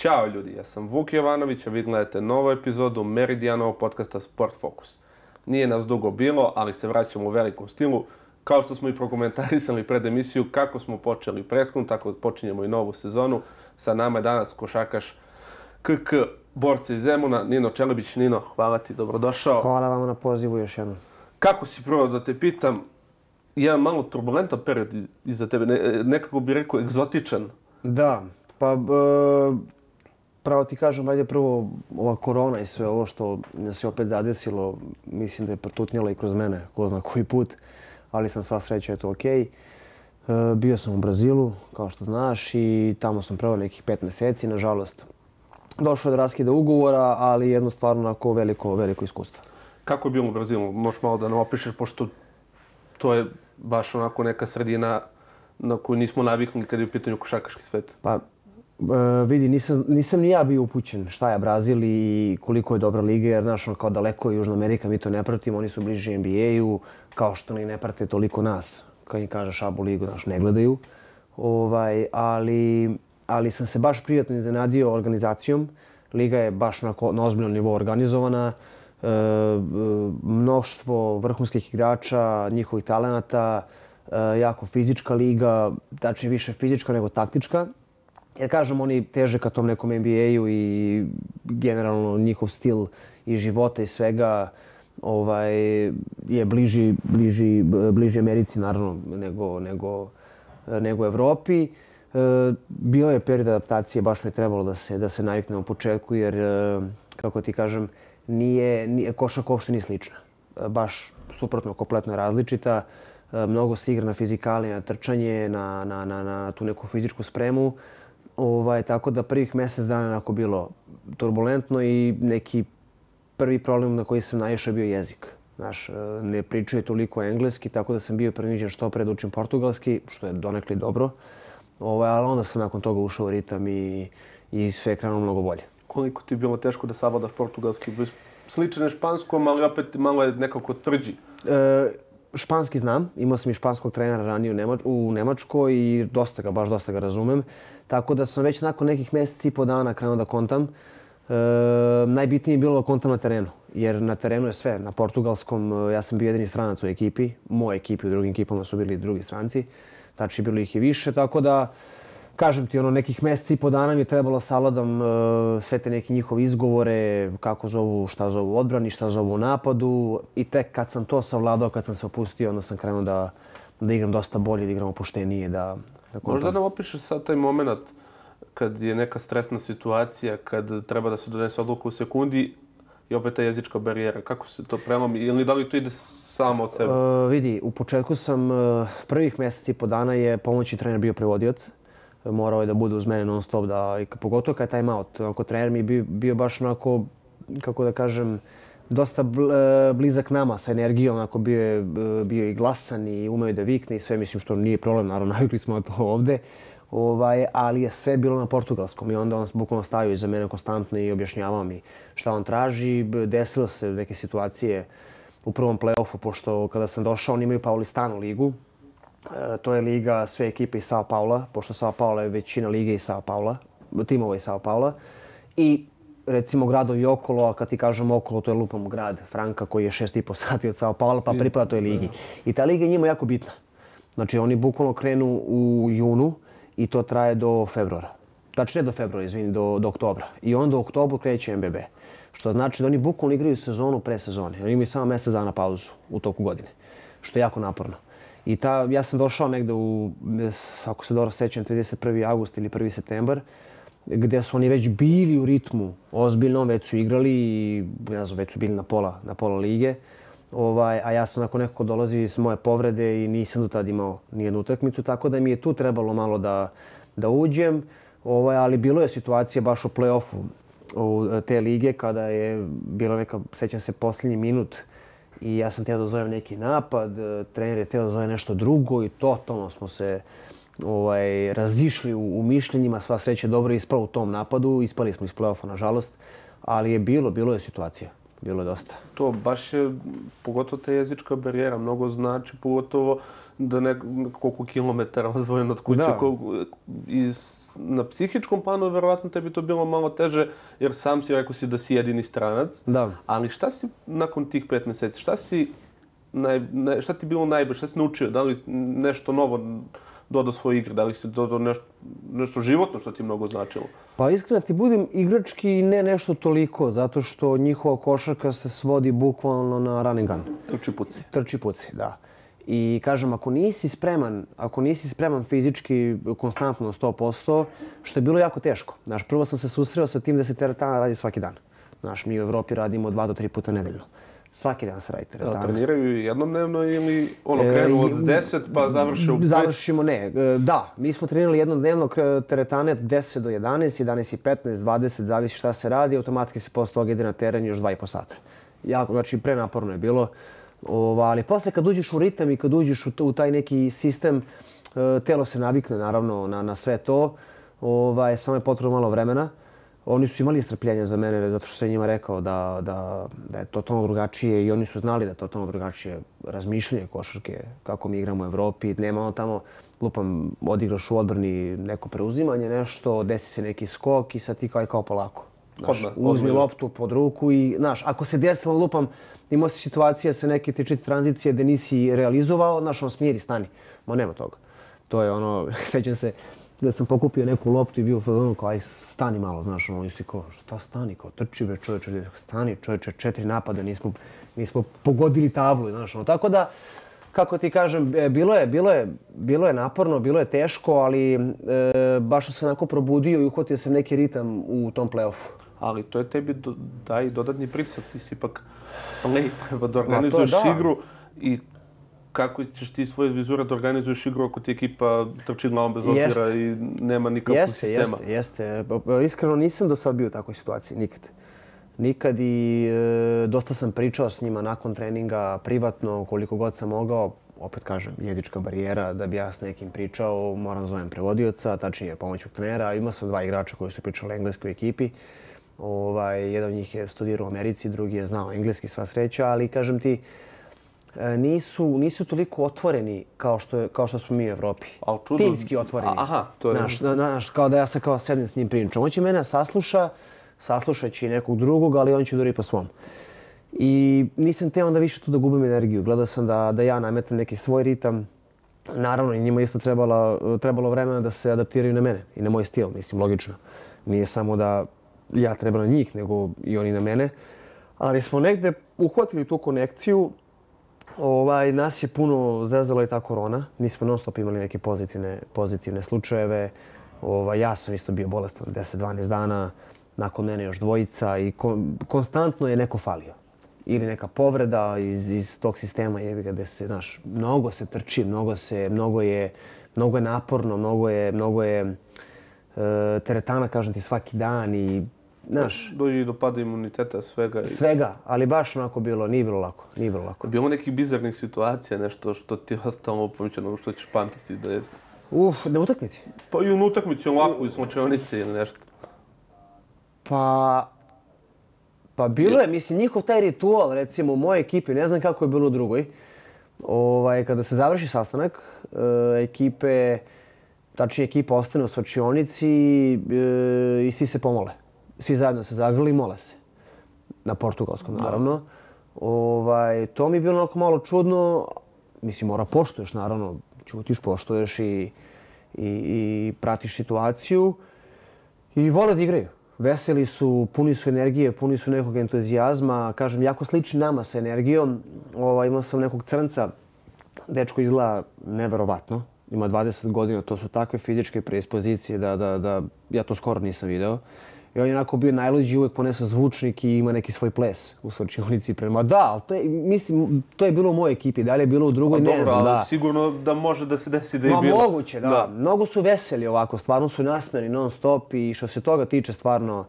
Ćao ljudi, ja sam Vuk Jovanović, a vi gledate novu epizodu Meridianovog podcasta Sport Focus. Nije nas dugo bilo, ali se vraćamo u velikom stilu. Kao što smo i prokomentarisali pred emisiju, kako smo počeli prethodnu, tako počinjemo i novu sezonu. Sa nama je danas košakaš KK borca iz Zemuna, Nino Čelebić. Nino, hvala ti, dobrodošao. Hvala vam na pozivu još jednom. Kako si prvo da te pitam, jedan malo turbulentan period iza tebe, ne, nekako bih rekao egzotičan. Da, pa e, pravo ti kažem, ajde prvo ova korona i sve ovo što nas je opet zadesilo, mislim da je protutnjala i kroz mene, ko zna koji put, ali sam sva sreća, eto okej. Okay. E, bio sam u Brazilu, kao što znaš, i tamo sam prvo nekih pet meseci, nažalost. Došlo je do raskida ugovora, ali jedno stvarno onako veliko, veliko iskustvo. Kako je bilo u Brazilu? Možeš malo da nam opišeš, pošto to je baš onako neka sredina na koju nismo navikli kad je u pitanju košakaški svet. Pa, e, vidi, nisam, nisam ni ja bio upućen šta je Brazil i koliko je dobra liga, jer znaš, ono, kao daleko je Južna Amerika, mi to ne pratimo, oni su bliži NBA-u, kao što ni ne prate toliko nas, kad im kaže šabu ligu, znaš, ne gledaju. Ovaj, ali, ali sam se baš prijatno iznenadio organizacijom. Liga je baš na, na ozbiljnom nivou organizovana. E, mnoštvo vrhunskih igrača, njihovih talenata, e, jako fizička liga, tačnije više fizička nego taktička. Jer kažem, oni teže ka tom nekom NBA-u i generalno njihov stil i života i svega ovaj, je bliži, bliži, bliži Americi naravno nego, nego, nego Evropi. E, bio je period adaptacije, baš mi je trebalo da se, da se navikne u početku jer, kako ti kažem, nije, nije košarka uopšte nije slična. E, baš suprotno, kompletno različita. E, mnogo se igra na fizikali, na trčanje, na, na, na, na tu neku fizičku spremu. Ovaj, tako da prvih mesec dana onako bilo turbulentno i neki prvi problem na koji sam naišao je bio jezik. Znaš, e, ne pričaju toliko engleski, tako da sam bio prviđen što pre da učim portugalski, što je donekli dobro. Ovaj, ali onda sam nakon toga ušao u ritam i, i sve je krenulo mnogo bolje koliko ti je bilo teško da savladaš portugalski? Sličan je španskom, ali opet malo je nekako tvrđi. E, španski znam, imao sam i španskog trenera ranije u, Nemač u Nemačkoj i dosta ga, baš dosta ga razumem. Tako da sam već nakon nekih meseci i po dana krenuo da kontam. E, najbitnije je bilo da kontam na terenu, jer na terenu je sve. Na portugalskom e, ja sam bio jedini stranac u ekipi, moje ekipi u drugim ekipama su bili drugi stranci, tači bilo ih i više, tako da kažem ti, ono, nekih meseci i po dana mi je trebalo savladam uh, sve te neke njihove izgovore, kako zovu, šta zovu odbrani, šta zovu napadu. I tek kad sam to savladao, kad sam se opustio, onda sam krenuo da, da igram dosta bolje, da igram opuštenije, da... da Možda nam opišeš sad taj moment kad je neka stresna situacija, kad treba da se donese odluka u sekundi i opet ta jezička barijera. Kako se to prelomi? Ili da li to ide samo od sebe? Uh, vidi, u početku sam, uh, prvih meseci i po dana je pomoćni trener bio prevodioc morao je da bude uz mene non stop, da, i pogotovo kad je time out. Onako, trener mi je bio, bio baš onako, kako da kažem, dosta e, blizak nama sa energijom, onako bio je e, bio i glasan i umeo da vikne i sve, mislim što nije problem, naravno navikli smo to ovde. Ovaj, ali je sve bilo na portugalskom i onda on bukvalno stavio iza mene konstantno i objašnjavao mi šta on traži. Desilo se neke situacije u prvom play-offu, pošto kada sam došao, oni imaju Paulistanu ligu, to je liga sve ekipe iz Sao Paula, pošto Sao Paula je većina lige iz Sao Paula, timova iz Sao Paula. I recimo gradovi okolo, a kad ti kažem okolo, to je lupom grad Franka koji je šest i po sati od Sao Paula, pa pripada toj ligi. I ta liga je njima jako bitna. Znači oni bukvalno krenu u junu i to traje do februara. Ne do februara, izvini, do, do oktobra. I onda u oktobru kreće MBB. Što znači da oni bukvalno igraju sezonu pre sezone. Oni imaju samo mesec dana pauzu u toku godine. Što je jako naporno. I ta, ja sam došao negde u, ako se dobro sećam, 31. august ili 1. septembar, gde su oni već bili u ritmu ozbiljno, već su igrali i ne znam, već su bili na pola, na pola lige. Ovaj, a ja sam nakon nekako dolazi iz moje povrede i nisam do tada imao nijednu utakmicu, tako da mi je tu trebalo malo da, da uđem. Ovaj, ali bilo je situacija baš u play-offu te lige kada je bila neka, sećam se, posljednji minut i ja sam teo da zovem neki napad, e, trener je teo da zove nešto drugo i totalno smo se ovaj, razišli u, u mišljenjima, sva sreća dobro ispala u tom napadu, ispali smo iz play-offa nažalost, ali je bilo, bilo je situacija. bilo je dosta. To baš je, pogotovo ta jezička barijera, mnogo znači, pogotovo da ne, koliko kilometara odvojen od kuće, Da. koliko, i s- na psihičkom planu verovatno tebi to bilo malo teže, jer sam si rekao si da si jedini stranac. Da. Ali šta si nakon tih pet meseci, šta si, naj, ne, šta ti bilo najbolje, šta si naučio, da li nešto novo dodao svoje igre, da li si dodao nešto, nešto životno što ti mnogo značilo? Pa iskreno ti budem igrački ne nešto toliko, zato što njihova košarka se svodi bukvalno na run and gun. Trči puci. Trči puci, da. I kažem, ako nisi spreman, ako nisi spreman fizički konstantno na 100%, što je bilo jako teško. Znaš, prvo sam se susreo sa tim da se teretana radi svaki dan. Znaš, mi u Evropi radimo dva do tri puta nedeljno. Svaki dan se radi teretana. treniraju jednomdnevno ili ono, E, krenu od 10 pa završe u 5? Završimo, ne. e, Da, mi smo trenirali jednodnevno k- teretane od 10 do 11, 11 i 15, 20, zavisi šta se radi. Automatski se posle toga ide na teren još 2,5 sata. Jako, znači prenaporno je bilo. Ova, ali posle kad uđeš u ritam i kad uđeš u, u taj neki sistem, e, telo se navikne naravno na, na sve to. Ovaj, samo je potrebno malo vremena. Oni su imali strpljenja za mene zato što sam njima rekao da, da, da je totalno drugačije i oni su znali da je totalno drugačije razmišljanje košarke kako mi igramo u Evropi. Nema ono tamo, lupam, odigraš u odbrani neko preuzimanje, nešto, desi se neki skok i sad ti kao i kao polako. Znaš, Odmah, uzmi odmah. loptu pod ruku i, znaš, ako se desilo, lupam, imao si situacija sa neke četiri tranzicije gde nisi realizovao, znaš, on smiri, stani. Ma nema toga. To je ono, sećam se da sam pokupio neku loptu i bio fazonu kao, aj, stani malo, znaš, ono, si kao, šta stani, kao, trči bre čovječe, stani čovječe, četiri napada, nismo, nismo pogodili tablu, znaš, ono, tako da, kako ti kažem, e, bilo je, bilo je, bilo je naporno, bilo je teško, ali e, baš sam se onako probudio i uhvatio sam neki ritam u tom play-offu. Ali to je tebi do, daje dodatni pritisak, ti si ipak play, treba da organizuješ da. igru i kako ćeš ti svoje vizure da organizuješ igru ako ti ekipa trči glavom bez Jeste. i nema nikakvog Jeste, sistema. jeste, jeste. Iskreno nisam do sad bio u takvoj situaciji, nikad. Nikad i e, dosta sam pričao s njima nakon treninga, privatno, koliko god sam mogao. Opet kažem, jezička barijera, da bi ja s nekim pričao, moram zovem prevodioca, tačnije pomoćnog trenera. Imao sam dva igrača koji su pričali engleski u ekipi. Ovaj, jedan od njih je studirao u Americi, drugi je znao engleski, sva sreća, ali kažem ti, e, nisu, nisu toliko otvoreni kao što, kao što smo mi u Evropi. Al čudno- Timski otvoreni. A- aha, to je- Znaš, da, znaš, kao da ja se kao sedem s njim pričam. On će mene sasluša, saslušat će i nekog drugog, ali on će udari po svom. I nisam te onda više tu da gubim energiju. Gledao sam da, da ja nametam neki svoj ritam. Naravno, i njima isto trebalo, trebalo vremena da se adaptiraju na mene i na moj stil, mislim, logično. Nije samo da ja treba na njih, nego i oni na mene. Ali smo negde uhvatili tu konekciju. Ovaj, nas je puno zezala i ta korona. Mi smo non stop imali neke pozitivne, pozitivne slučajeve. Ovaj, ja sam isto bio bolestan 10-12 dana. Nakon mene još dvojica i kon, konstantno je neko falio. Ili neka povreda iz, iz tog sistema jebi ga gde se, znaš, mnogo se trči, mnogo se, mnogo je, mnogo je naporno, mnogo je, mnogo je e, teretana, kažem ti, svaki dan i, znaš, Dođe i do pada imuniteta svega. I... svega, ali baš onako bilo, nije bilo lako, nije bilo lako. Bilo nekih bizarnih situacija, nešto što ti je ostalo upamćeno, što ćeš pamtiti da je... Uf, na utakmici? Pa i u utakmici ovako, iz slučajonice ili nešto. Pa... Pa bilo je, mislim, njihov taj ritual, recimo, u mojoj ekipi, ne znam kako je bilo u drugoj. Ovaj, kada se završi sastanak, e, ekipe, tačnije ekipa ostane u svačionici e, i svi se pomole. Svi zajedno se zagrli i mole se. Na portugalskom, naravno. Ovaj, to mi je bilo onako malo čudno. Mislim, mora poštuješ, naravno. Ćutiš, poštuješ i, i, i pratiš situaciju. I vole da igraju. Veseli su, puni su energije, puni su nekog entuzijazma. Kažem, jako slični nama sa energijom. Ovaj, imao sam nekog crnca, dečko izgleda neverovatno. Ima 20 godina, to su takve fizičke predispozicije da, da, da ja to skoro nisam video. I on je onako bio najluđi, uvek ponesa zvučnik i ima neki svoj ples u svrčionici prema. Da, ali to je, mislim, to je bilo u mojoj ekipi, da li je bilo u drugoj, Pa ne dobro, znam, ali da. sigurno da može da se desi da je Ma bilo. moguće, da. Mnogo su veseli ovako, stvarno su nasmeni non stop i što se toga tiče stvarno,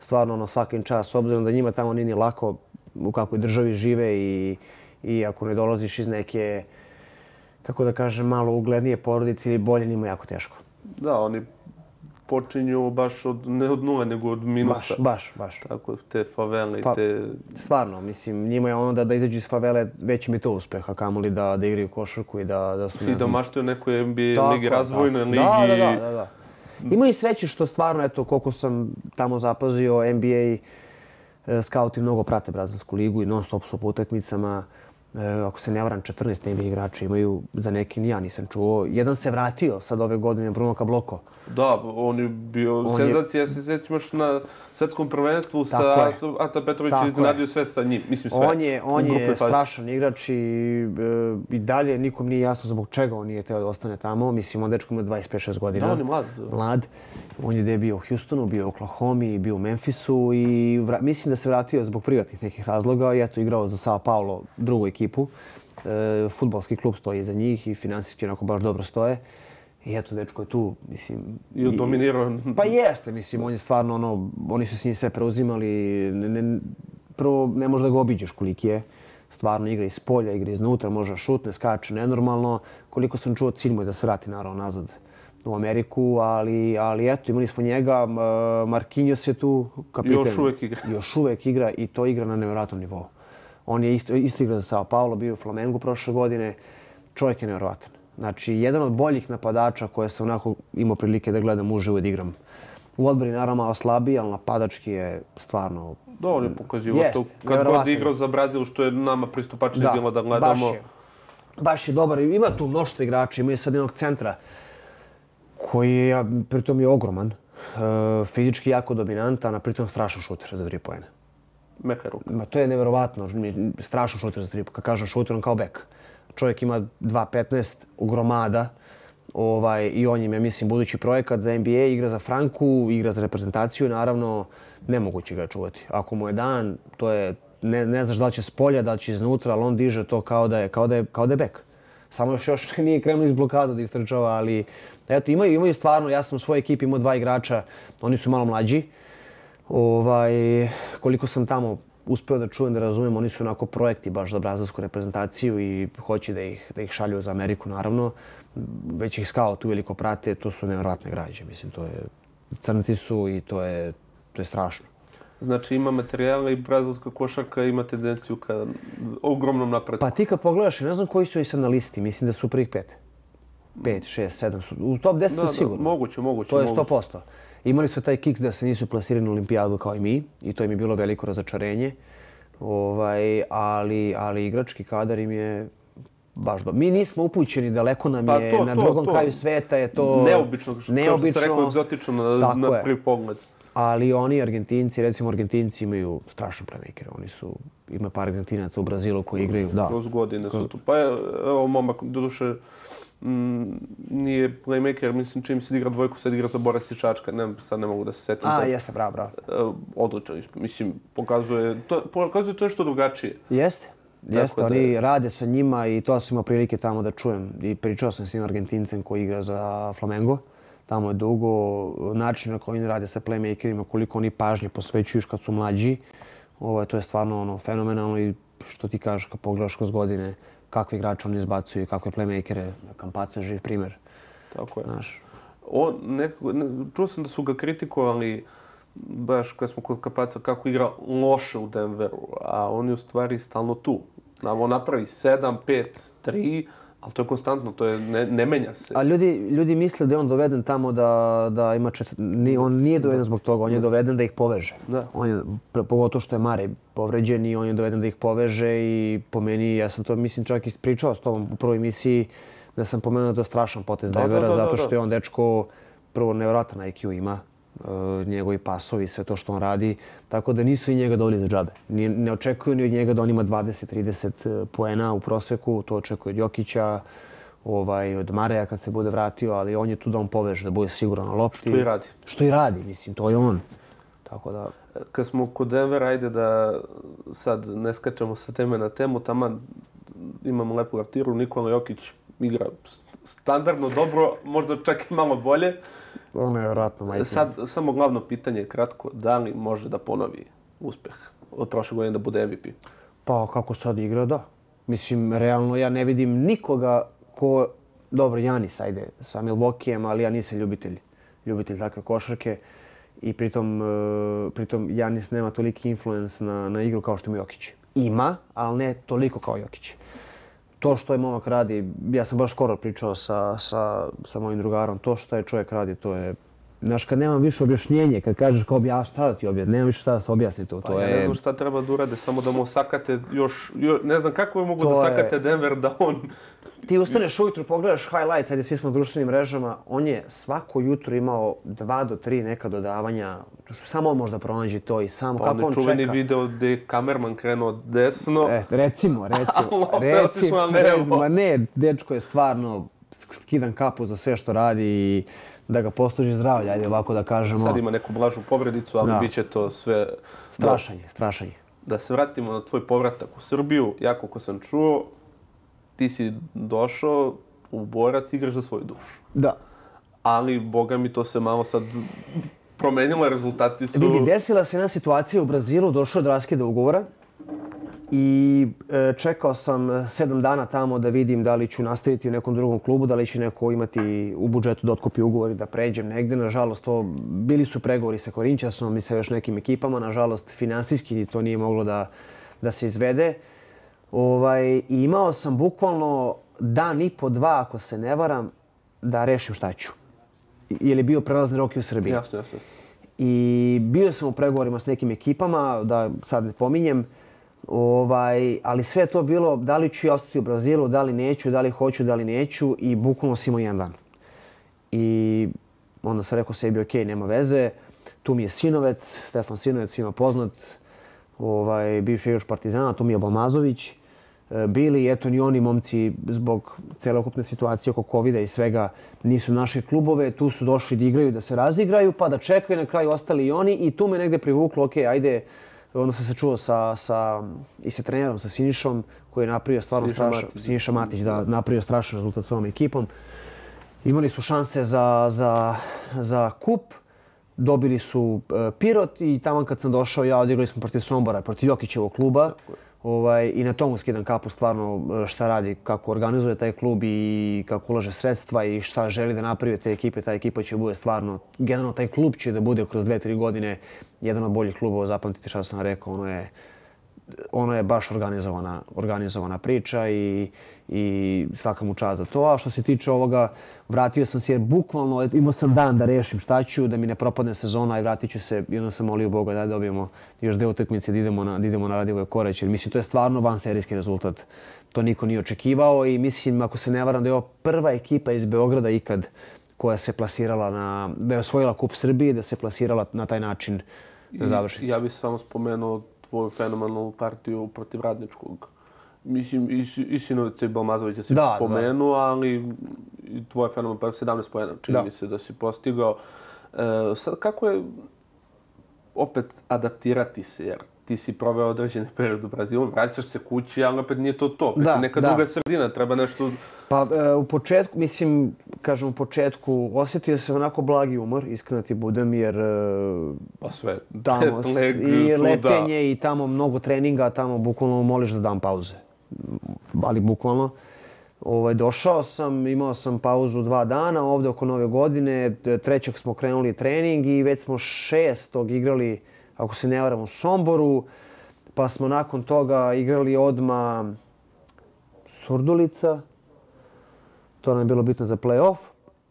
stvarno ono svakim čas, s obzirom da njima tamo nije ni lako u kakvoj državi žive i, i ako ne dolaziš iz neke, kako da kažem, malo uglednije porodice ili bolje, njima jako teško. Da, oni počinju baš od, ne od nule, nego od minusa. Baš, baš, baš. Tako, te favele i Pa, te... Stvarno, mislim, njima je ono da, da izađu iz favele, već je to uspeh, a kamoli da, da igraju košarku i da, da su, I ne da znam, maštaju nekoj NBA Tako ligi, je, razvojnoj tako. ligi. Da, da, da, da, da. Imaju sreće što stvarno, eto, koliko sam tamo zapazio, NBA e, skauti mnogo prate Brazilsku ligu i non stop su po utakmicama. E, ako se ne varam, 14 NBA igrača imaju, za neki ni ja nisam čuo. Jedan se vratio sad ove godine, Bruno Kabloko. Da, on je bio On je- senzacija, ja se sjećam na svetskom prvenstvu sa Tako je. Aca- Petrović Tako je. sve sa njim, mislim sve. On je, on je strašan igrač i, e, i dalje nikom nije jasno zbog čega on nije teo da ostane tamo. Mislim, on dečko ima 25-6 godina. Da, on je mlad. da. mlad. On je bio u Houstonu, bio u Oklahoma, bio u Memphisu i vra- mislim da se vratio zbog privatnih nekih razloga i eto igrao za Sao Paulo, drugu ekipu. E, futbalski klub stoji iza njih i finansijski onako baš dobro stoje. I eto, dečko je tu, mislim... I dominirao. Pa jeste, mislim, on je stvarno ono, oni su s njim sve preuzimali, ne, ne, prvo ne možeš da ga obiđeš koliki je. Stvarno igra iz polja, igra iznutra, može da šutne, skače nenormalno. Koliko sam čuo, cilj mu je da se vrati naravno nazad u Ameriku, ali, ali eto, imali smo njega, M- Marquinhos je tu, kapiten. Još uvek igra. Još uvek igra i to igra na nevjerojatnom nivou. On je isto, isto igra za Sao Paulo, bio je u Flamengu prošle godine. Čovjek je nevjerovatan. Znači, jedan od boljih napadača koje sam onako imao prilike da gledam uživo i da igram. U odbrani naravno malo slabiji, ali napadački je stvarno... Da, on je pokazio Jeste, to kad god igrao za Brazil, što je nama pristupačnije bilo da baš gledamo. je, baš je dobar. Ima tu mnoštvo igrača, ima i sad jednog centra koji je, pritom je ogroman, e, fizički jako dominantan, a pritom strašan šuter za tri pojene. Meka ruka. Ma to je neverovatno, strašan šuter za tri. Kad kažem šuter, on kao bek. Čovjek ima 2.15, gromada, ovaj, i on im je, mislim, budući projekat za NBA, igra za Franku, igra za reprezentaciju, naravno, nemoguće ga je čuvati. Ako mu je dan, to je, ne, ne znaš da li će s polja, da li će iznutra, ali on diže to kao da je, kao da je, kao da je bek. Samo još još nije krenuo iz blokada da istrčava, ali eto, imaju, imaju stvarno, ja sam u svojoj ekipi imao dva igrača, oni su malo mlađi, Ovaj, koliko sam tamo uspeo da čujem, da razumem, oni su onako projekti baš za brazilsku reprezentaciju i hoće da ih, da ih šalju za Ameriku, naravno. Već ih scout uveliko prate, to su nevjerojatne građe. Mislim, to je, crnci su i to je, to je strašno. Znači ima materijala i brazilska košarka ima tendenciju ka ogromnom napretku. Pa ti kad pogledaš, ne znam koji su i sad na listi, mislim da su prvih pet. Pet, šest, sedam su. U top 10 da, su da, sigurno. moguće, moguće. To je moguće. 100%. Imali su taj kiks da se nisu plasirani na olimpijadu kao i mi i to im je bilo veliko razočarenje. Ovaj, ali, ali igrački kadar im je baš dobro. Mi nismo upućeni, daleko nam Pa je, to, na to, drugom to. kraju sveta je to Neobično, što, kao što se rekao, egzotično na, na prvi pogled. Ali oni Argentinci, recimo Argentinci imaju strašne playmakere. Oni su, ima par Argentinaca u Brazilu koji igraju, da. Kroz godine su tu. Pa je, evo momak, doduše, mm, nije playmaker, mislim čim se igra dvojku, sad igra za Boris Čačka, ne, sad ne mogu da se setim. A, to. jeste, bravo, bravo. E, odličan, mislim, pokazuje, to, pokazuje to nešto drugačije. Jeste. Jeste, da oni rade sa njima i to sam imao prilike tamo da čujem. I pričao sam s njim Argentincem koji igra za Flamengo. Tamo je dugo način na koji oni rade sa playmakerima, koliko oni pažnje posvećuju kad su mlađi. Ovo, to je stvarno ono, fenomenalno i što ti kažeš kad pogledaš kroz godine kakve igrače oni izbacuju i kakve playmakere. Kampaca je živ primer. Tako je. Znaš. On, neko, ne, čuo sam da su ga kritikovali baš kad smo kod Kapaca kako igra loše u Denveru, a on je u stvari stalno tu. Znamo, on napravi 7, 5, 3, ali to je konstantno, to je, ne, ne menja se. A ljudi, ljudi misle da je on doveden tamo da, da ima čet... Ni, on nije doveden zbog toga, on je doveden da ih poveže. Da. On je, pogotovo što je Mare povređen i on je doveden da ih poveže i po meni, ja sam to mislim čak ispričao s tobom u prvoj emisiji, da sam pomenuo da je strašan potez Da, da, Devera, da, da, zato da. što je on dečko prvo nevjerojatan IQ ima, njegovi pasovi, sve to što on radi, tako da nisu i njega doveli za džabe. Ni, ne očekuju ni od njega da on ima 20-30 poena u proseku, to očekuje od Jokića, ovaj, od Mareja kad se bude vratio, ali on je tu da on poveže, da bude siguran na lopti. Što i radi. Što i radi, mislim, to je on. Tako da, Kad smo kod Denvera, ajde da sad ne skačemo sa teme na temu, tamo imamo lepu artiru, Nikola Jokić igra standardno dobro, možda čak i malo bolje. ono je vjerojatno majke. Sad, samo glavno pitanje je kratko, da li može da ponovi uspeh od prošle godine da bude MVP? Pa kako sad igra, da. Mislim, realno ja ne vidim nikoga ko... Dobro, Janis, ajde, sa Milwaukee-em, ali ja nisam ljubitelj ljubitelj takve košarke i pritom, e, pritom Janis nema toliki influence na, na igru kao što ima Jokić. Ima, ali ne toliko kao Jokić. To što je momak radi, ja sam baš skoro pričao sa, sa, sa mojim drugarom, to što je čovjek radi, to je Znaš, kad nemam više objašnjenje, kad kažeš kao obja, šta da ti objasni, nemam više šta da se objasni to. Pa to ja je... ne znam šta treba da urade, samo da mu sakate još, još ne znam kako je mogu da To je- sakate Denver da on... Ti ustaneš ujutru, pogledaš highlights, ajde svi smo na društvenim mrežama, on je svako jutro imao dva do tri neka dodavanja, samo on možda pronađe to i sam Pa kako on čuveni čeka. video gde je kamerman krenuo desno. E, recimo, recimo, na levo. ma ne, dečko je stvarno skidan kapu za sve što radi i da ga posluži zdravlje, ajde ovako da kažemo. Sad ima neku blažu povredicu, ali Da. bit će to sve... Strašanje, strašanje. Da se vratimo na tvoj povratak u Srbiju, ja koliko sam čuo, ti si došao u borac, igraš za svoju dušu. Da. Ali, boga mi, to se malo sad promenilo, rezultati su... Vidi, desila se jedna situacija u Brazilu, došao do raskida ugovora i e, čekao sam sedam dana tamo da vidim da li ću nastaviti u nekom drugom klubu, da li će neko imati u budžetu da otkupi ugovor i da pređem negde. Nažalost, to, bili su pregovori sa Korinćasom i sa još nekim ekipama. Nažalost, finansijski to nije moglo da, da se izvede. Ovaj, imao sam bukvalno dan i po dva, ako se ne varam, da rešim šta ću. Jer je bio prelazni rok i u Srbiji. Jasno, jasno. I bio sam u pregovorima s nekim ekipama, da sad ne pominjem, ovaj, ali sve je to bilo da li ću ja ostati u Brazilu, da li neću, da li hoću, da li neću i bukvalno sam imao jedan dan. I onda sam rekao sebi, ok, nema veze, tu mi je Sinovec, Stefan Sinovec, svima poznat, ovaj, bivši igrač Partizana, tu mi je Balmazović, e, bili, eto ni oni momci zbog celokupne situacije oko covida i svega nisu naše klubove, tu su došli da igraju, da se razigraju, pa da čekaju na kraju ostali i oni i tu me negde privuklo, ok, ajde, onda sam se čuo sa, sa, i sa trenerom, sa Sinišom, koji je napravio stvarno Siniša strašan, Matić. Siniša Matić, da, napravio strašan rezultat s ovom ekipom. Imali su šanse za, za, za kup, dobili su e, Pirot i tamo kad sam došao ja odigrali smo protiv Sombora, protiv Jokićevog kluba. Ovaj, I na tomu skidam kapu stvarno e, šta radi, kako organizuje taj klub i kako ulaže sredstva i šta želi da napravi te ekipe. Ta ekipa će bude stvarno, generalno taj klub će da bude kroz dve, tri godine jedan od boljih klubova, zapamtite šta sam rekao, ono je ono je baš organizovana, organizovana priča i, i svaka mu čast za to. A što se tiče ovoga, vratio sam se jer bukvalno imao sam dan da rešim šta ću, da mi ne propadne sezona i vratit ću se. I onda sam molio Boga da dobijemo još dve utakmice da idemo na, da idemo na Radivoj Koreć. Jer mislim, to je stvarno van serijski rezultat. To niko nije očekivao i mislim, ako se ne varam, da je ovo prva ekipa iz Beograda ikad koja se plasirala na, da je osvojila kup Srbije, da se plasirala na taj način na završnicu. Ja bih samo spomenuo tvoju fenomenalnu partiju protiv Radničkog. Mislim, i, i Sinovica i Balmazovića si Da, da. pomenuo, ali i tvoja fenomenalna partija 17 pojena, čini Da. mi se da si postigao. E, sad, kako je opet adaptirati se, jer ti si proveo određeni period u Brazilu, vraćaš se kući, ali opet nije to to. Opet Da, neka da. druga sredina, treba nešto... Pa e, u početku, mislim, kažem u početku, osjetio sam onako blagi umor, iskreno ti budem, jer e, Pa sve, tamo lag, i tuda. letenje i tamo mnogo treninga, tamo bukvalno moliš da dam pauze. Ali bukvalno. Ovaj, došao sam, imao sam pauzu dva dana, ovde oko nove godine, trećeg smo krenuli trening i već smo šestog igrali, ako se ne varam, u Somboru, pa smo nakon toga igrali odma Surdulica, to nam je bilo bitno za play-off.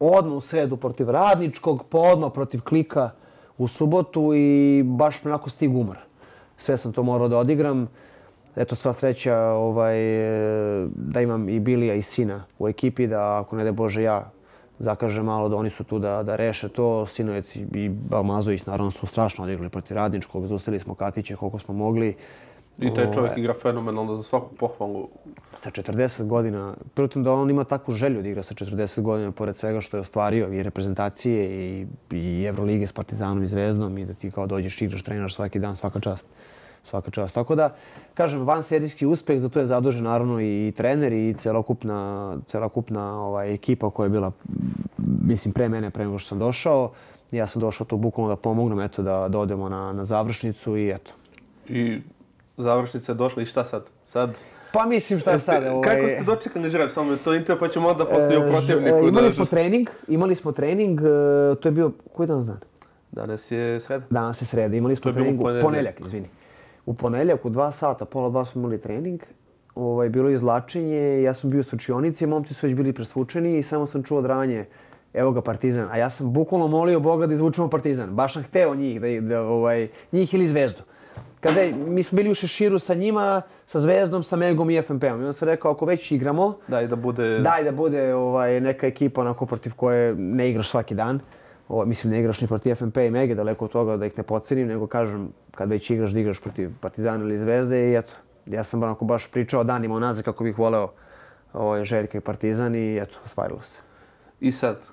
Odmah u sredu protiv Radničkog, pa odmah protiv Klika u subotu i baš me onako stig umor. Sve sam to morao da odigram. Eto, sva sreća ovaj, e, da imam i Bilija i sina u ekipi, da ako ne da Bože ja zakažem malo da oni su tu da, da reše to. Sinovec i- Balmazović naravno su strašno odigrali protiv Radničkog, zaustavili smo Katiće koliko smo mogli. I taj čovjek igra fenomenalno za svaku pohvalu. sa 40 godina, pritom da on ima takvu želju da igra sa 40 godina, pored svega što je ostvario i reprezentacije i, i Evrolige s Partizanom i Zvezdom i da ti kao dođeš, igraš, trenaš svaki dan, svaka čast. Svaka čast. Tako da, kažem, van serijski uspeh, za to je zadužen naravno i trener i celokupna, celokupna ovaj, ekipa koja je bila, mislim, pre mene, pre nego što sam došao. Ja sam došao tu bukvalno da pomognem, eto, da, da odemo na, na završnicu i eto. I završnica je došla i šta sad? Sad, Pa mislim šta sad, ovaj... Kako ste dočekali žreb? Samo je to Inter, pa ćemo onda poslije o e, protivniku. e, da- Imali smo trening, imali smo trening, e, to je bio, koji dan dan? Danas je sreda. Danas je sreda, imali smo trening u ponedjeljak. ponedjeljak, izvini. U ponedjeljak u dva sata, pola dva smo imali trening. Ovaj, bilo je izlačenje, ja sam bio u slučionici, momci su već bili presvučeni i samo sam čuo dranje, evo ga Partizan. A ja sam bukvalno molio Boga da izvučemo Partizan. Baš sam hteo njih, da, da, ovaj, njih ili Zvezdu. Kada je, mi smo bili u šeširu sa njima, sa Zvezdom, sa Megom i FNP-om. I onda sam rekao, ako već igramo, Daj da bude... Daj da bude ovaj, neka ekipa onako protiv koje ne igraš svaki dan. O, mislim, ne igraš ni protiv FNP i Mege, daleko od toga da ih ne podcenim, nego kažem, kad već igraš, da igraš protiv Partizana ili Zvezde i eto, ja sam onako baš pričao danima unazad kako bih voleo ovaj, Željka i Partizan i eto, ostvarilo se. I sad,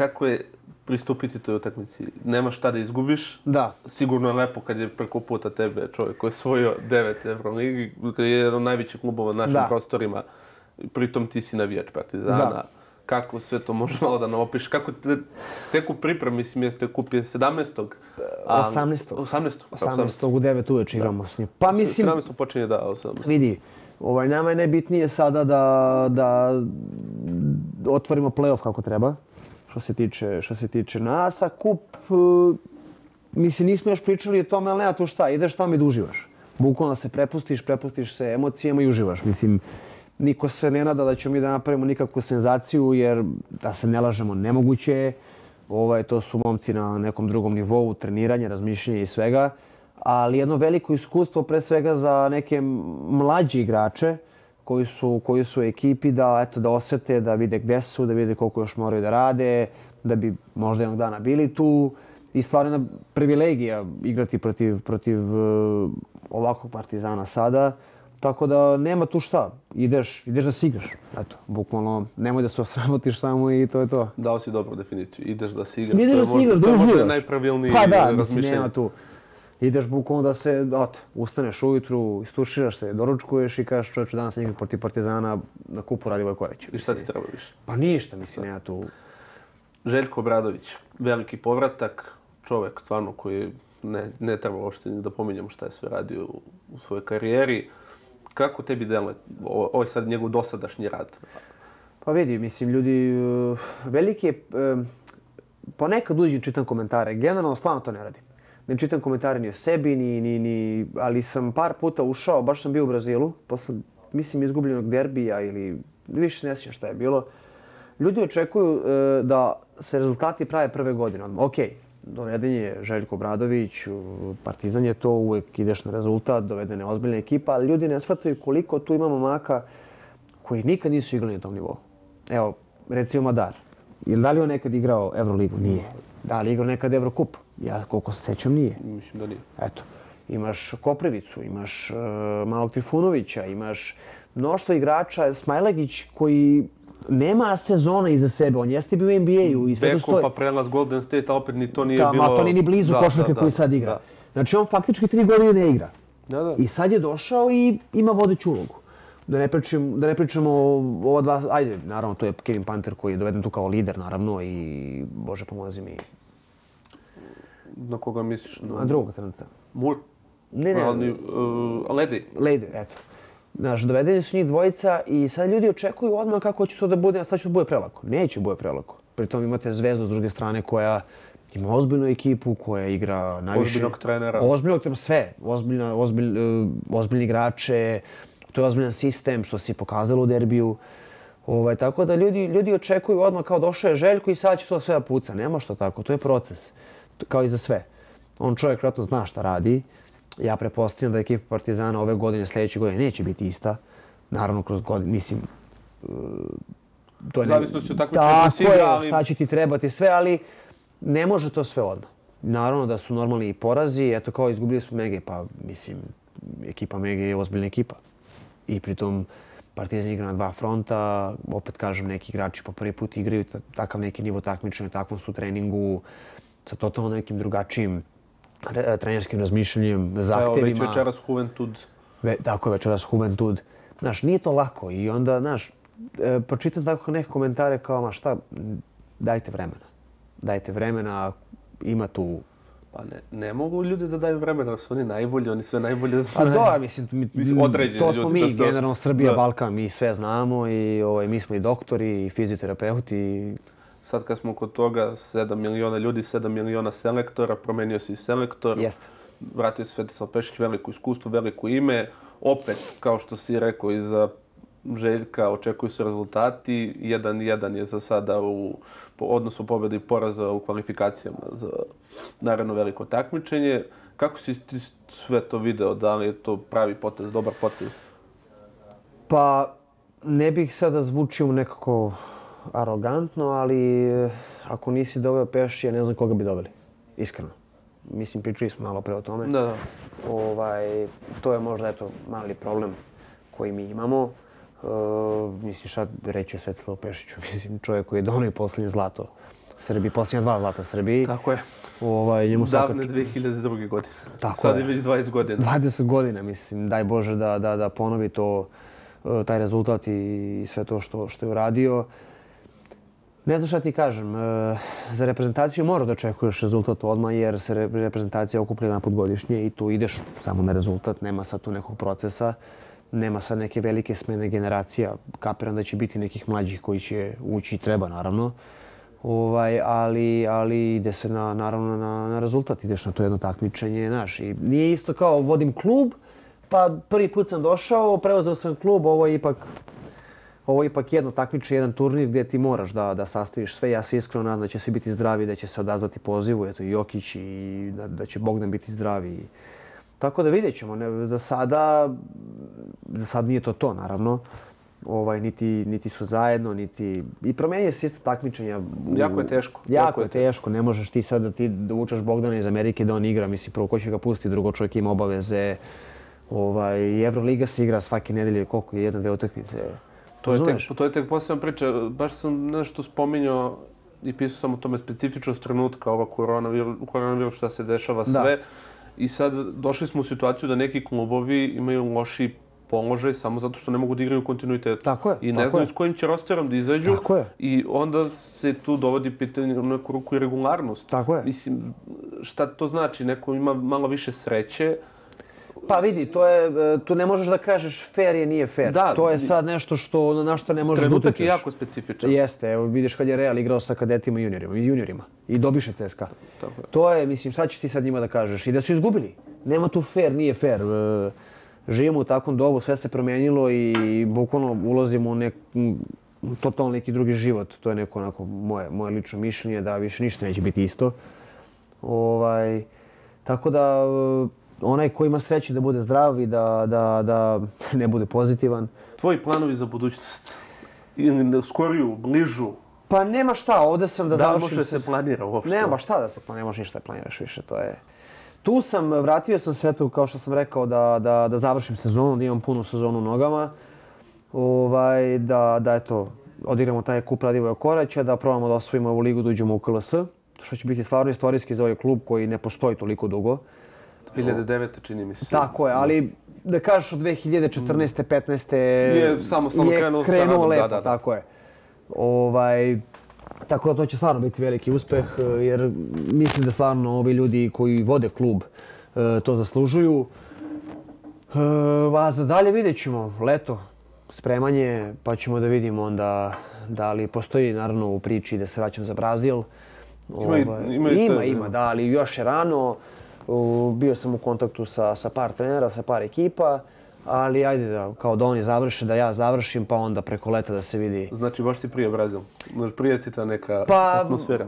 kako je pristupiti toj utakmici? Nema šta da izgubiš. Da, Sigurno je lepo kad je preko puta tebe čovjek koji je osvojio devet Euroligi, koji je jedan od najvećih klubova na našim Da. prostorima. Pritom ti si navijač Partizana. Da. Kako sve to može malo da nam opišeš? Kako te, tek u pripremi, mislim, jeste kupio 17. a- 18.. 18. 18. u 9 uveče igramo s njim. Pa mislim, 17. počinje da, 18. vidi, ovaj, nama je najbitnije sada da, da otvorimo playoff kako treba, što se tiče, što se tiče nas, a kup, e, mislim, nismo još pričali o tome, ali nema tu šta, ideš tamo i da uživaš. Bukvalno se prepustiš, prepustiš se emocijama i uživaš. Mislim, niko se ne nada da ćemo mi da napravimo nikakvu senzaciju, jer da se ne lažemo, nemoguće je. Ovaj, to su momci na nekom drugom nivou, treniranja, razmišljanja i svega. Ali jedno veliko iskustvo pre svega za neke mlađe igrače koji su, koji su ekipi da, eto, da osete, da vide gde su, da vide koliko još moraju da rade, da bi možda jednog dana bili tu. I stvarno privilegija igrati protiv, protiv uh, ovakvog partizana sada. Tako da nema tu šta. Ideš, ideš da si igraš. Eto, bukvalno nemoj da se osramotiš samo i to je to. Dao si dobru definiciju. Ideš da si igraš. Ideš da si igraš, da To je možda uživaš. najpravilniji Pa da, mislim, razmišljanje. nema tu. Ideš bukvalno da se, eto, ustaneš ujutru, istuširaš se, doručkuješ i kažeš čovječe danas sam igrao protiv Partizana na kupu Radivoj Koreć. I šta ti treba više? Pa ništa, mislim, nema tu. Željko Obradović, veliki povratak, čovjek stvarno koji ne, ne treba uopšte ni da pominjemo šta je sve radio u, u svojoj karijeri. Kako tebi deluje je sad njegov dosadašnji rad? Pa vidi, mislim, ljudi, uh, veliki je, um, ponekad uđem čitam komentare, generalno stvarno to ne radim. Ne čitam komentare ni o sebi, ni, ni, ni, ali sam par puta ušao, baš sam bio u Brazilu, posle, mislim, izgubljenog derbija ili više ne sjećam šta je bilo. Ljudi očekuju uh, da se rezultati prave prve godine. Ok, doveden je Željko Bradović, Partizan je to, uvek ideš na rezultat, dovedena je ozbiljna ekipa, ali ljudi ne shvataju koliko tu imamo maka koji nikad nisu igrali na tom nivou. Evo, recimo Madar. Ili da li on nekad igrao Euroligu? Nije. Da li je igrao nekad Eurocup? Ja koliko se sećam nije. Mislim da nije. Eto, imaš Koprivicu, imaš uh, Malog Trifunovića, imaš mnoštvo igrača, Smajlagić koji nema sezona iza sebe, on jeste bio u NBA-u i sve to stoji. pa prelaz Golden State, a opet ni to nije Da, bilo... ma to nije ni blizu Da, košarke da, da, koji sad igra. Da. Znači on faktički tri godine ne igra. Da, da. I sad je došao i ima vodeću ulogu. Da ne, pričam, da ne pričamo ova dva, ajde, naravno to je Kevin Panter koji je doveden tu kao lider, naravno, i Bože pomozi mi, Na koga misliš? a Na drugog crnca. Mur? Ne, ne, Ali, uh, Ledi. Lejde, eto. Znaš, dovedeni su njih dvojica i sad ljudi očekuju odmah kako će to da bude, a sad će to bude prelako. Neće bude prelako. Pritom imate Zvezdu s druge strane koja ima ozbiljnu ekipu, koja igra najviše... Ozbiljnog trenera. Ozbiljnog trenera, sve. Ozbiljna, ozbilj, e, ozbiljni igrače, to je ozbiljan sistem što se pokazalo u derbiju. Ovaj, tako da ljudi, ljudi očekuju odmah kao došao je Željko i sad će to sve da puca. Nema što tako, to je proces. Kao i za sve. On čovjek vjerojatno zna šta radi. Ja prepostavljam da ekipa Partizana ove godine, sljedeće godine neće biti ista. Naravno, kroz godine, mislim, e, to je koje se Tako igra, je, ali- šta će ti trebati sve, ali ne može to sve odmah. Naravno da su normalni i porazi, eto kao izgubili smo Mege, pa mislim, ekipa Mege je ozbiljna ekipa. I pritom Partizan igra na dva fronta, opet kažem, neki igrači po prvi put igraju ta- takav neki nivo takmičenja, takvom su treningu, sa totalno nekim drugačijim re- trenerskim razmišljanjem, Evo, već zahtevima. večeras Juventud. Ve, tako je večeras Juventud. Znaš, nije to lako i onda, znaš, e, pročitam tako neke komentare kao, ma šta, dajte vremena. Dajte vremena, ima tu Pa ne, ne mogu ljudi da daju vremena, su oni najbolji, oni sve najbolje Pa znaju. da, mislim, mi, Mislim, određeni to smo ljudi mi, da generalno Srbija, da. Balkan, mi sve znamo i ovaj, mi smo i doktori i fizioterapeuti. i- Sad kad smo kod toga, 7 miliona ljudi, 7 miliona selektora, promenio se i selektor. Jeste. Vratio se Svetislav Pešić, veliko iskustvo, veliko ime. Opet, kao što si rekao, iza Željka očekuju se rezultati. 1-1 je za sada u odnosu pobjede i poraza u kvalifikacijama za naredno veliko takmičenje. Kako si ti sve to video? Da li je to pravi potez, dobar potez? Pa, ne bih sada zvučio nekako arogantno, ali eh, ako nisi doveo Pešija, ne znam koga bi doveli. Iskreno. Mislim, pričali smo malo pre o tome. Da, da. Ovaj, to je možda eto mali problem koji mi imamo. E, mislim, šta reći o Svetislavu Pešiću, mislim, čovjek koji je donio posljednje zlato Srbiji, posljednja dva zlata Srbiji. Tako je. Ovaj, njemu svaka Davne 2002. godine. Tako Sad je. već 20 godina. 20 godina, mislim, daj Bože da, da, da ponovi to, e, taj rezultat i sve to što, što je uradio. Ne znam šta ti kažem, e, za reprezentaciju mora da očekuješ rezultat odmah jer se re- reprezentacija okuplja jedan put godišnje i tu ideš samo na rezultat, nema sad tu nekog procesa, nema sad neke velike smene generacija. Kapiram da će biti nekih mlađih koji će ući treba naravno. Ovaj, ali, ali ide se na, naravno na, na rezultat, ideš na to jedno takmičenje, znaš. I nije isto kao vodim klub, pa prvi put sam došao, preuzeo sam klub, ovo je ipak ovo je ipak jedno takmičenje, jedan turnir gdje ti moraš da, da sastaviš sve. Ja se iskreno nadam da će svi biti zdravi, da će se odazvati pozivu, eto i Jokić i da, da će Bogdan biti zdravi. Tako da vidjet ćemo. Ne, za sada, za sad nije to to, naravno. Ovaj, niti, niti su zajedno, niti... I promenje se isto takmičenja. Jako je teško. Jako, Jako je teško. Ne možeš ti sad da ti da vučeš Bogdana iz Amerike da on igra. Mislim, prvo ko će ga pustiti, drugo čovjek ima obaveze. Ovaj, i Euroliga se igra svake nedelje, koliko je jedna, dve utakmice. To je, tek, to je tek posebna priča. Baš sam nešto spominjao i pisao sam o tome specifičnost trenutka, ova koronavirus, koronavirus šta se dešava Da. sve. I sad došli smo u situaciju da neki klubovi imaju loši položaj samo zato što ne mogu da igraju u kontinuitetu. Tako je, I ne znaju s kojim će rosterom da izađu. Tako je. I onda se tu dovodi pitanje u neku ruku i regularnost. Tako je. Mislim, šta to znači? Neko ima malo više sreće, Pa vidi, to je, e, tu ne možeš da kažeš fair je, nije fair. Da, to je sad nešto što, na što ne možeš da trenutak utičeš. je jako specifičan. Jeste, evo vidiš kad je Real igrao sa kadetima i juniorima, i juniorima. I dobiše CSKA. Tako je. To je, mislim, šta ćeš ti sad njima da kažeš? I da su izgubili. Nema tu fair, nije fair. E, Živimo u takvom dobu, sve se promijenilo i bukvalno ulazimo u nek, totalno neki drugi život. To je neko onako moje, moje lično mišljenje da više ništa neće biti isto. Ovaj, tako da e, onaj ko ima sreće da bude zdrav i da, da, da ne bude pozitivan, Tvoji planovi za budućnost? Ili skoriju, bližu? Pa nema šta, ovde sam da, Da, završim može se planira uopšte? Nema šta da se planira, ne možeš ništa da planiraš više, to je... Tu sam, vratio sam se tu, kao što sam rekao, da, da, da završim sezonu, da imam punu sezonu u nogama. Ovaj, da, da eto, odigramo taj kup Radivoja Koraća, da probamo da osvojimo ovu ligu, da uđemo u KLS, što će biti stvarno istorijski za ovaj klub koji ne postoji toliko dugo. 2009. čini mi se. Tako je, ali da kažeš od 2014. 15. Je samostalno krenuo krenuo radom, lepo, da, da, da. tako je. Ovaj, tako da to će stvarno biti veliki uspeh, eh, jer mislim da stvarno ovi ljudi koji vode klub eh, to zaslužuju. Eh, A za dalje vidjet ćemo, leto, spremanje, pa ćemo da vidimo onda da li postoji naravno u priči da se vraćam za Brazil. Ima Ovaj, ima ima, ima, da, ali još je rano. Bio sam u kontaktu sa, sa par trenera, sa par ekipa, ali ajde da, kao da oni završe, da ja završim, pa onda preko leta da se vidi. Znači, baš ti prije Brazil. Prije ti ta neka Pa, atmosfera.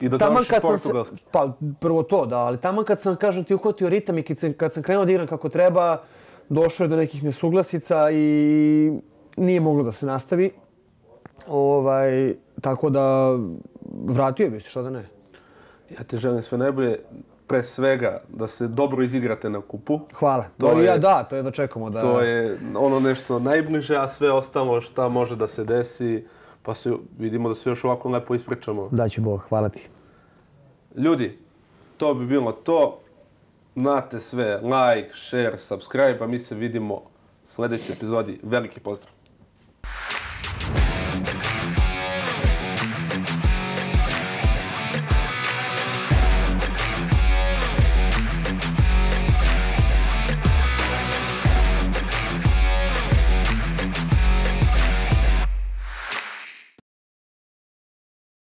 I da Taman kad sam se, pa prvo to da, ali taman kad sam, kažem ti, uhvatio ritam i kad sam, kad sam krenuo da igram kako treba, došlo je do nekih nesuglasica i nije moglo da se nastavi. Ovaj, tako da, vratio bi se, što da ne. Ja ti želim sve najbolje. Pre svega, da se dobro izigrate na kupu. Hvala. To To je- ja, da, to je da čekamo da... To je ono nešto najbliže, a sve ostalo šta može da se desi. Pa se vidimo da se još ovako lepo ispričamo. Da će Bog, hvala ti. Ljudi, to bi bilo to. Znate sve, like, share, subscribe, a mi se vidimo u sljedećoj epizodi. Veliki pozdrav!